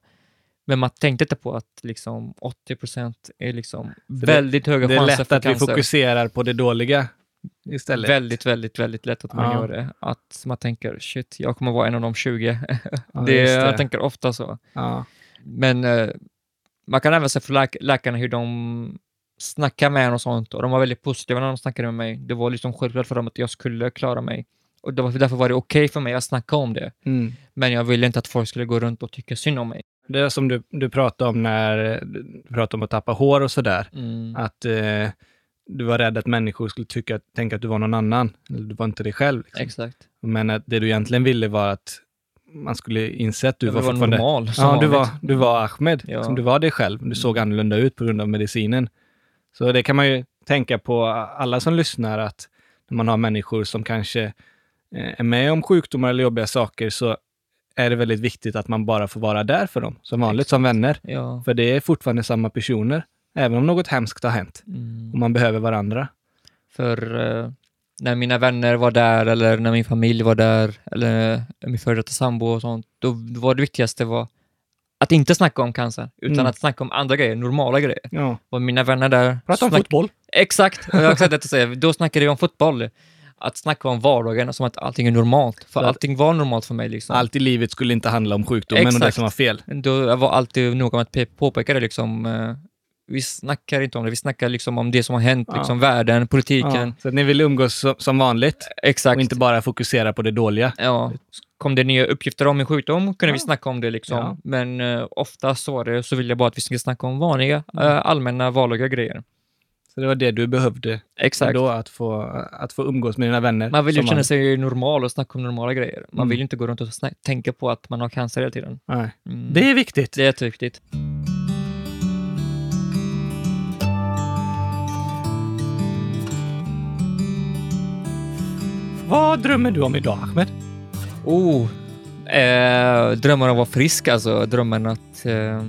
Men man tänkte inte på att liksom 80 procent är liksom det- väldigt höga det är chanser lätt för att vi cancer. fokuserar på det dåliga istället. Väldigt, väldigt, väldigt lätt att man Ja. gör det. Att man tänker shit, jag kommer vara en av de 20. Ja, det, just Jag tänker ofta så. Ja. Men eh, man kan även se för läk- läkarna hur de snackar med en och sånt och de var väldigt positiva när de snackade med mig. Det var liksom självklart för dem att jag skulle klara mig. Och det var, därför var det okej för mig att snacka om det. Mm. Men jag ville inte att folk skulle gå runt och tycka synd om mig. Det är som du, du pratade om när du pratade om att tappa hår och sådär. Mm. Att eh, du var rädd att människor skulle tycka, tänka att du var någon annan. Eller du var inte dig själv. Liksom. Exakt. Men att det du egentligen ville var att man skulle inse att du Jag var var fortfarande... normal Ja, du var, vanligt. du var Ahmed. Ja. Som du var dig själv. Du såg annorlunda ut på grund av medicinen. Så det kan man ju tänka på alla som lyssnar att när man har människor som kanske eh, är med om sjukdomar eller jobbiga saker så är det väldigt viktigt att man bara får vara där för dem, som vanligt, som vänner. Ja. För det är fortfarande samma personer, även om något hemskt har hänt. Mm. Och man behöver varandra. För eh, när mina vänner var där eller när min familj var där eller min före detta sambo och sånt, då var det viktigaste var att inte snacka om cancer, utan Mm. att snacka om andra grejer, normala grejer. Ja. Och mina vänner där... Prata om snack- fotboll. Exakt, jag har exakt det att säga. Då snackade vi om fotboll. Att snacka om vardagen som att allting är normalt. För att- allting var normalt för mig. Liksom. Allt i livet skulle inte handla om sjukdomen och det Exakt. som var fel. Då var alltid noga med att pe- påpeka det. Liksom, eh, vi snackar inte om det, vi snackar liksom om det som har hänt, Ja. liksom världen, politiken. Ja, så att ni vill umgås som, vanligt Exakt. och inte bara fokusera på det dåliga. Ja, kom det nya uppgifter om min sjukdom kunde vi Ja. snacka om det. Liksom. Men uh, ofta så, det, så vill jag bara att vi ska snacka om vanliga, eh, allmänna, vardagliga grejer. Så det var det du behövde Exakt. då, att få, att få umgås med dina vänner. Man vill ju känna sig normal och snacka om normala grejer. Man Mm. vill ju inte gå runt och tänka på att man har cancer hela tiden. Nej. Mm. Det är viktigt. det är jätteviktigt. Vad drömmer du om idag, Ahmed? Oh, eh, drömmen om att vara frisk alltså. Drömmen att, eh,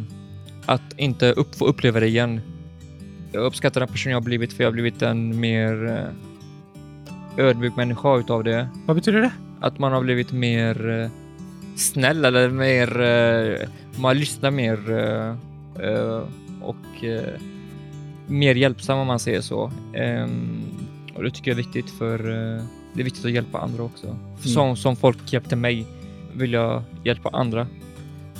att inte upp, få uppleva det igen. Jag uppskattar den person jag har blivit för jag har blivit en mer eh, ödmjuk människa utav det. Vad betyder det? Att man har blivit mer eh, snäll eller mer... Eh, man lyssnar mer och mer hjälpsam om man säger så. Ehm, och det tycker jag är viktigt för det är viktigt att hjälpa andra också. Som, som folk hjälpte mig vill jag hjälpa andra.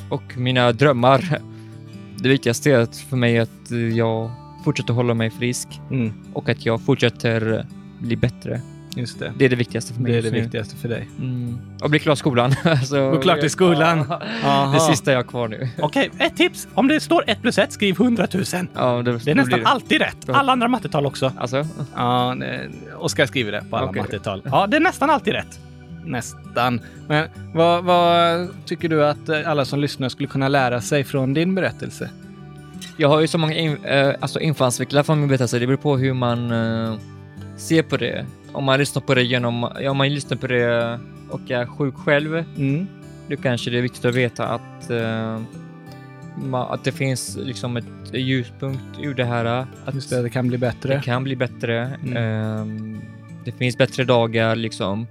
Och mina drömmar. Det viktigaste är att för mig att eh, jag fortsätter hålla mig frisk Mm, och att jag fortsätter bli bättre. just det. Det är det viktigaste för mig Det är det nu. viktigaste för dig. Mm. Och bli klar i skolan. alltså, Gå klart i skolan. Ja, det sista jag har kvar nu. Okej, ett tips. Om det står 1 plus 1, skriv 100 000. Ja, det, Det är nästan alltid rätt. Alla andra mattetal också. Alltså, Ja, det- Oskar skriver det på alla Okej. mattetal. Ja, det är nästan alltid rätt. Nästan. Men vad, vad tycker du att alla som lyssnar skulle kunna lära sig från din berättelse? Jag har ju så många in, eh, alltså infallsvinklar från min berättelse. Det beror på hur man eh, ser på det. Om man lyssnar på det genom, ja, om man lyssnar på det och är sjuk själv, Mm. då kanske det är viktigt att veta att, eh, ma- att det finns liksom ett ljuspunkt ur det här. Att Just det, det kan bli bättre. Det kan bli bättre. Mm. Ehm, det finns bättre dagar liksom.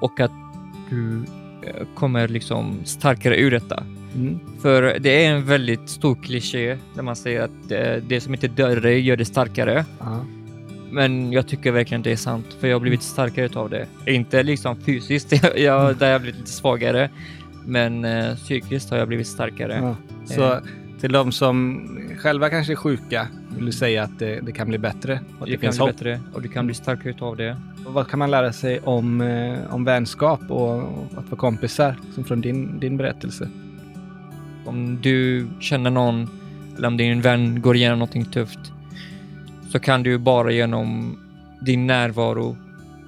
Och att du kommer liksom starkare ur detta. Mm. För det är en väldigt stor kliché där man säger att eh, det som inte dör dig gör det starkare. Ja. Men jag tycker verkligen det är sant, för jag har blivit starkare utav det. Inte liksom fysiskt, jag, där har jag blivit lite svagare. Men eh, psykiskt har jag blivit starkare. Ja. Så till de som själva kanske är sjuka, vill du säga att det, det kan bli bättre? Och Det det kan bli hopp? bättre och du kan bli starkare utav det. Och Vad kan man lära sig om, eh, om vänskap och, och att vara kompisar, som från din, din berättelse? Om du känner någon eller om din vän går igenom någonting tufft så kan du bara genom din närvaro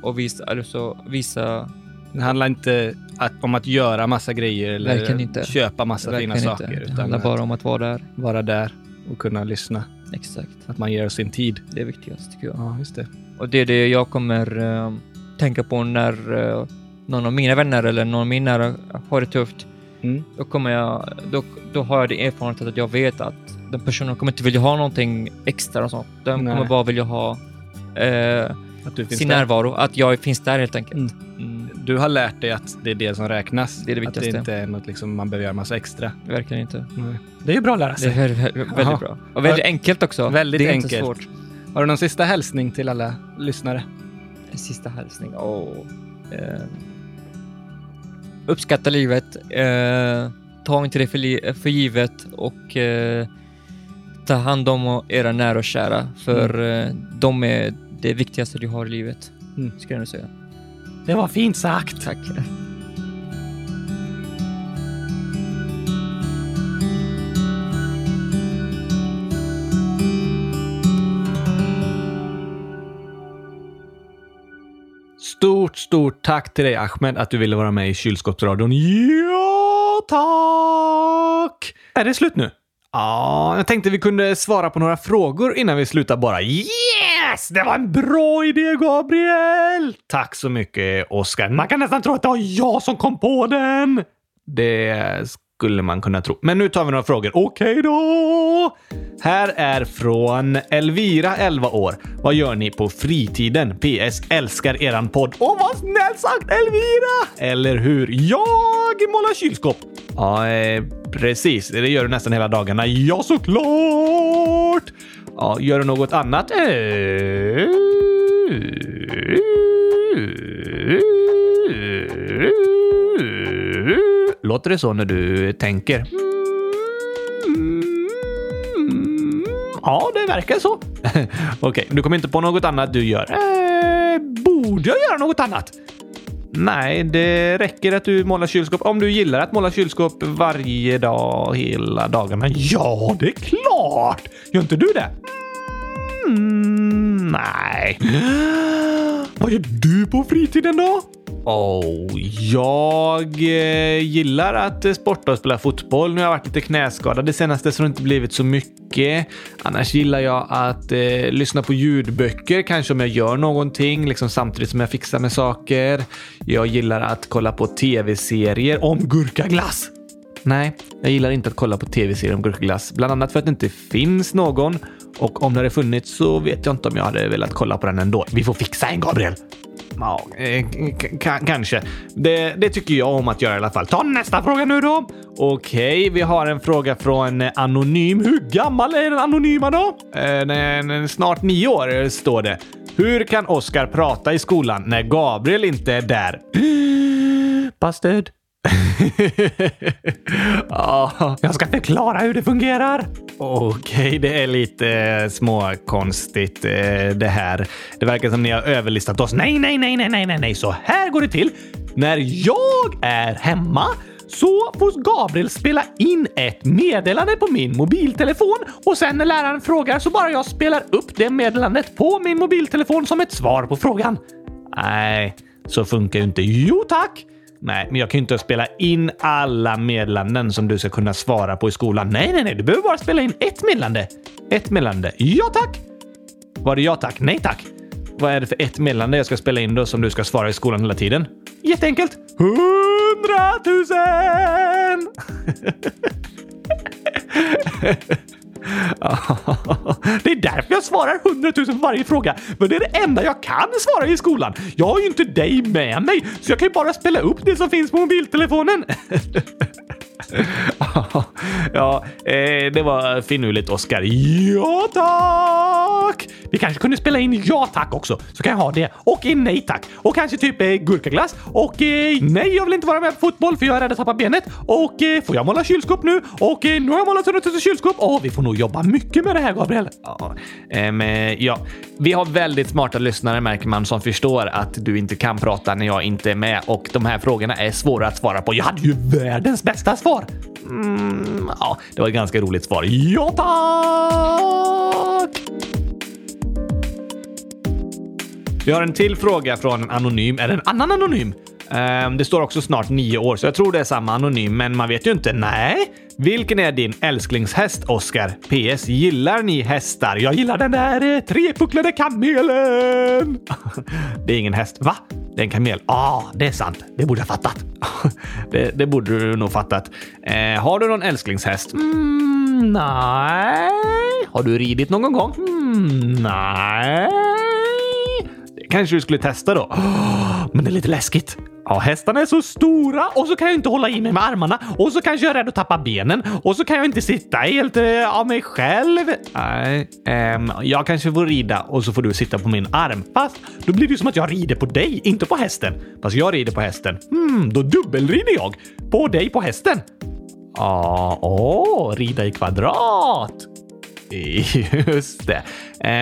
och visa, alltså visa Det handlar inte att, om att göra massa grejer eller köpa massa verkligen fina inte. saker, Det handlar att bara om att vara där. vara där och kunna lyssna. Exakt. Att man ger sin tid. Det är viktigast tycker jag. Ja, just det. Och det är det jag kommer eh, tänka på när eh, någon av mina vänner eller någon av mina nära har det tufft. Mm. Då kommer jag, då, då har jag det erfarenheten att jag vet att den personen kommer inte vilja ha någonting extra och sånt. Den Nej. kommer bara vilja ha eh, Att du finns sin där. närvaro, att jag finns där helt enkelt. Mm. Mm, Du har lärt dig att det är det som räknas. Det är det Att det viktigaste. inte är något liksom man behöver göra massa extra. verkligen inte. Nej. Det är ju bra att lära Det är sig. väldigt, bra. Och väldigt enkelt också. Väldigt det är enkelt. inte svårt. Har du någon sista hälsning till alla lyssnare? En sista hälsning. Åh. Eh, uppskatta livet. Eh, ta inte det för, för givet och eh, ta hand om era nära och kära. För eh, de är det viktigaste du har i livet. Mm. Ska jag säga. Det var fint sagt. Tack. Stort, tack till dig Ahmed att du ville vara med i Kylskåpsradion. Ja, tack! Är det slut nu? Ja, jag tänkte vi kunde svara på några frågor innan vi slutar bara. Yes! Det var en bra idé, Gabriel! Tack så mycket, Oskar. Man kan nästan tro att det var jag som kom på den. Det skulle man kunna tro. Men nu tar vi några frågor. Okej då! Här är från Elvira, 11 år. Vad gör ni på fritiden? PS. Älskar eran podd. Åh, vad snällt sagt Elvira! Eller hur? Jag målar kylskåp. Ja, eh, precis. Det gör du nästan hela dagarna. Ja, såklart! Ja, gör du något annat? Eh, låter det så när du tänker? Mm, ja, det verkar så. Okej, du kommer inte på något annat du gör? Eh, borde jag göra något annat? Nej, det räcker att du målar kylskåp om du gillar att måla kylskåp varje dag, hela dagarna. Ja, det är klart! Gör inte du det? Mm, nej. Vad gör du på fritiden då? Oh, jag eh, gillar att eh, sporta och spela fotboll. Nu har jag varit lite knäskadad det senaste så det har inte blivit så mycket. Annars gillar jag att eh, lyssna på ljudböcker, kanske om jag gör någonting, liksom samtidigt som jag fixar med saker. Jag gillar att kolla på tv-serier om gurkaglass. Nej, jag gillar inte att kolla på tv-serier om gurkaglass. Bland annat för att det inte finns någon. Och om det hade funnits så vet jag inte om jag hade velat kolla på den ändå. Vi får fixa en, Gabriel! Ja, eh, kanske. Det, det, tycker jag om att göra i alla fall. Ta nästa fråga nu då. Okej, vi har en fråga från eh, Anonym. Hur gammal är den anonyma då? Eh, snart nio år, eh, står det. Hur kan Oskar prata i skolan när Gabriel inte är där? Busted ja, jag ska förklara hur det fungerar. Okej, okay, det är lite småkonstigt eh, det här. Det verkar som ni har överlistat oss. Nej, nej, nej, nej, nej, nej, nej. Så här går det till. När jag är hemma så får Gabriel spela in ett meddelande på min mobiltelefon och sen när läraren frågar så bara jag spelar upp det meddelandet på min mobiltelefon som ett svar på frågan. Nej, så funkar ju inte. Jo tack! Nej, men jag kan ju inte spela in alla meddelanden som du ska kunna svara på i skolan. Nej, nej, nej, du behöver bara spela in ett meddelande. Ett meddelande. Ja, tack! Var det ja, tack? Nej, tack. Vad är det för ett meddelande jag ska spela in då som du ska svara i skolan hela tiden? Jätteenkelt. Hundratusen! Det är därför jag svarar 100 000 på varje fråga. För det är det enda jag kan svara i skolan. Jag har ju inte dig med mig, så jag kan ju bara spela upp det som finns på mobiltelefonen. ja, eh, det var finurligt, Oskar. Ja, tack! Vi kanske kunde spela in ja tack också, så kan jag ha det. Och eh, nej tack. Och kanske typ eh, gurkaglass. Och eh, nej, jag vill inte vara med på fotboll för jag är rädd att tappa benet. Och eh, får jag måla kylskåp nu? Och eh, nu har jag målat 100 000 kylskåp. Och vi får nog jobba mycket med det här, Gabriel. Ja, eh, men, ja, vi har väldigt smarta lyssnare märker man som förstår att du inte kan prata när jag inte är med och de här frågorna är svåra att svara på. Jag hade ju världens bästa svar. Mm, ja, det var ett ganska roligt svar. Ja, tack! Vi har en till fråga från en anonym. Är det en annan anonym? Um, det står också snart nio år, så jag tror det är samma anonym, men man vet ju inte. Nej. Vilken är din älsklingshäst, Oscar? PS. Gillar ni hästar? Jag gillar den där eh, trepucklade kamelen! det är ingen häst. Va? Det är en kamel. Ja, ah, det är sant. Det borde jag fattat. det, det, borde du nog fattat. Eh, har du någon älsklingshäst? Mm, nej. Har du ridit någon gång? Mm, nej. Kanske du skulle testa då. Oh, men det är lite läskigt. Ja, hästarna är så stora och så kan jag inte hålla i mig med armarna och så kanske jag är rädd att tappa benen och så kan jag inte sitta helt uh, av mig själv. Nej, um, jag kanske får rida och så får du sitta på min arm. Fast då blir det ju som att jag rider på dig, inte på hästen. Fast jag rider på hästen. Hmm, då dubbelrider jag. På dig på hästen. Ja, ah, åh, oh, rida i kvadrat. Just det.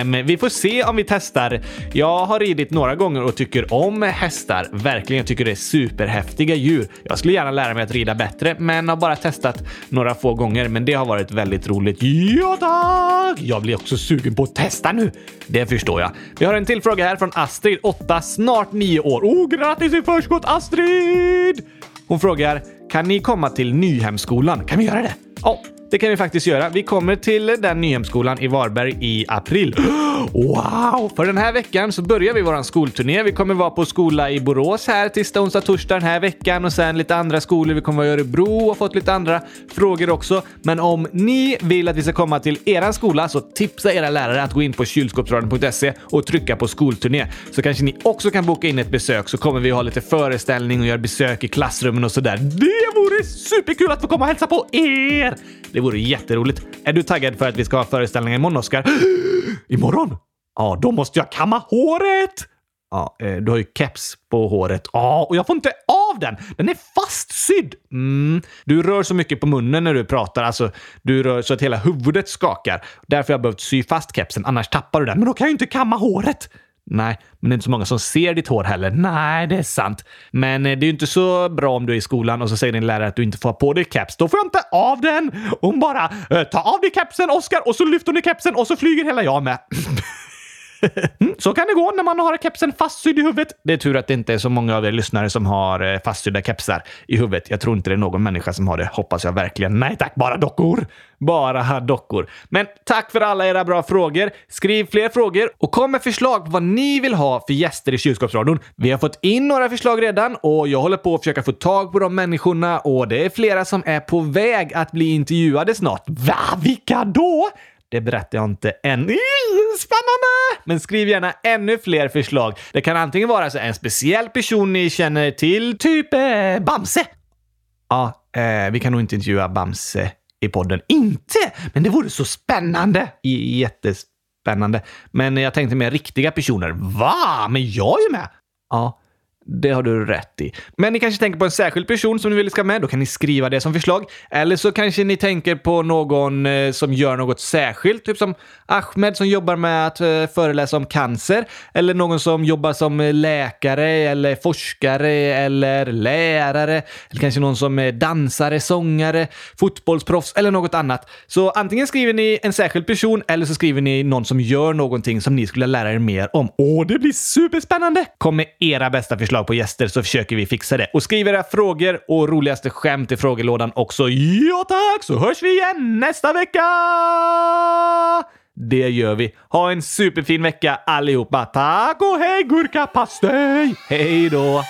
Um, vi får se om vi testar. Jag har ridit några gånger och tycker om hästar. Verkligen, jag tycker det är superhäftiga djur. Jag skulle gärna lära mig att rida bättre, men har bara testat några få gånger. Men det har varit väldigt roligt. Ja tack! Jag blir också sugen på att testa nu. Det förstår jag. Vi har en till fråga här från Astrid, 8, snart 9 år. Oh, grattis i förskott Astrid! Hon frågar, kan ni komma till Nyhemskolan? Kan vi göra det? Ja, det kan vi faktiskt göra. Vi kommer till den Nyhemskolan i Varberg i april. Wow! För den här veckan så börjar vi vår skolturné. Vi kommer vara på skola i Borås här tisdag, onsdag, torsdag den här veckan och sen lite andra skolor. Vi kommer vara i Örebro och fått lite andra frågor också. Men om ni vill att vi ska komma till eran skola så tipsa era lärare att gå in på kylskåpsradion.se och trycka på skolturné. Så kanske ni också kan boka in ett besök så kommer vi ha lite föreställning och göra besök i klassrummen och sådär. Det vore superkul att få komma och hälsa på er! Det det vore jätteroligt. Är du taggad för att vi ska ha föreställningar imorgon, Oskar? imorgon? Ja, då måste jag kamma håret! Ja, eh, du har ju keps på håret. Ja, och jag får inte av den! Den är fastsydd! Mm. Du rör så mycket på munnen när du pratar. Alltså, du rör så att hela huvudet skakar. Därför har jag behövt sy fast kepsen, annars tappar du den. Men då kan jag ju inte kamma håret! Nej, men det är inte så många som ser ditt hår heller. Nej, det är sant. Men eh, det är ju inte så bra om du är i skolan och så säger din lärare att du inte får ha på dig keps. Då får jag inte av den! Hon bara eh, “Ta av dig kepsen, Oskar!” och så lyfter hon i kepsen och så flyger hela jag med. Mm, så kan det gå när man har kepsen fastsydd i huvudet. Det är tur att det inte är så många av er lyssnare som har eh, fastsydda kepsar i huvudet. Jag tror inte det är någon människa som har det. Hoppas jag verkligen. Nej tack, bara dockor. Bara dockor. Men tack för alla era bra frågor. Skriv fler frågor och kom med förslag på vad ni vill ha för gäster i kylskåpsradion. Vi har fått in några förslag redan och jag håller på att försöka få tag på de människorna och det är flera som är på väg att bli intervjuade snart. Va? Vilka då? Det berättar jag inte än. Spännande! Men skriv gärna ännu fler förslag. Det kan antingen vara så en speciell person ni känner till, typ eh, Bamse. Ja, eh, vi kan nog inte intervjua Bamse i podden. Inte! Men det vore så spännande! J jättespännande. Men jag tänkte mer riktiga personer. Va? Men jag är ju med! Ja, det har du rätt i. Men ni kanske tänker på en särskild person som ni vill ska med? Då kan ni skriva det som förslag. Eller så kanske ni tänker på någon eh, som gör något särskilt, typ som Ahmed som jobbar med att eh, föreläsa om cancer. Eller någon som jobbar som läkare eller forskare eller lärare. Eller kanske någon som är dansare, sångare, fotbollsproffs eller något annat. Så antingen skriver ni en särskild person eller så skriver ni någon som gör någonting som ni skulle lära er mer om. Åh, det blir superspännande! Kom med era bästa förslag förslag på gäster så försöker vi fixa det. Och skriv era frågor och roligaste skämt i frågelådan också. Ja tack, så hörs vi igen nästa vecka! Det gör vi. Ha en superfin vecka allihopa. Tack och hej gurkapastej! Hej då!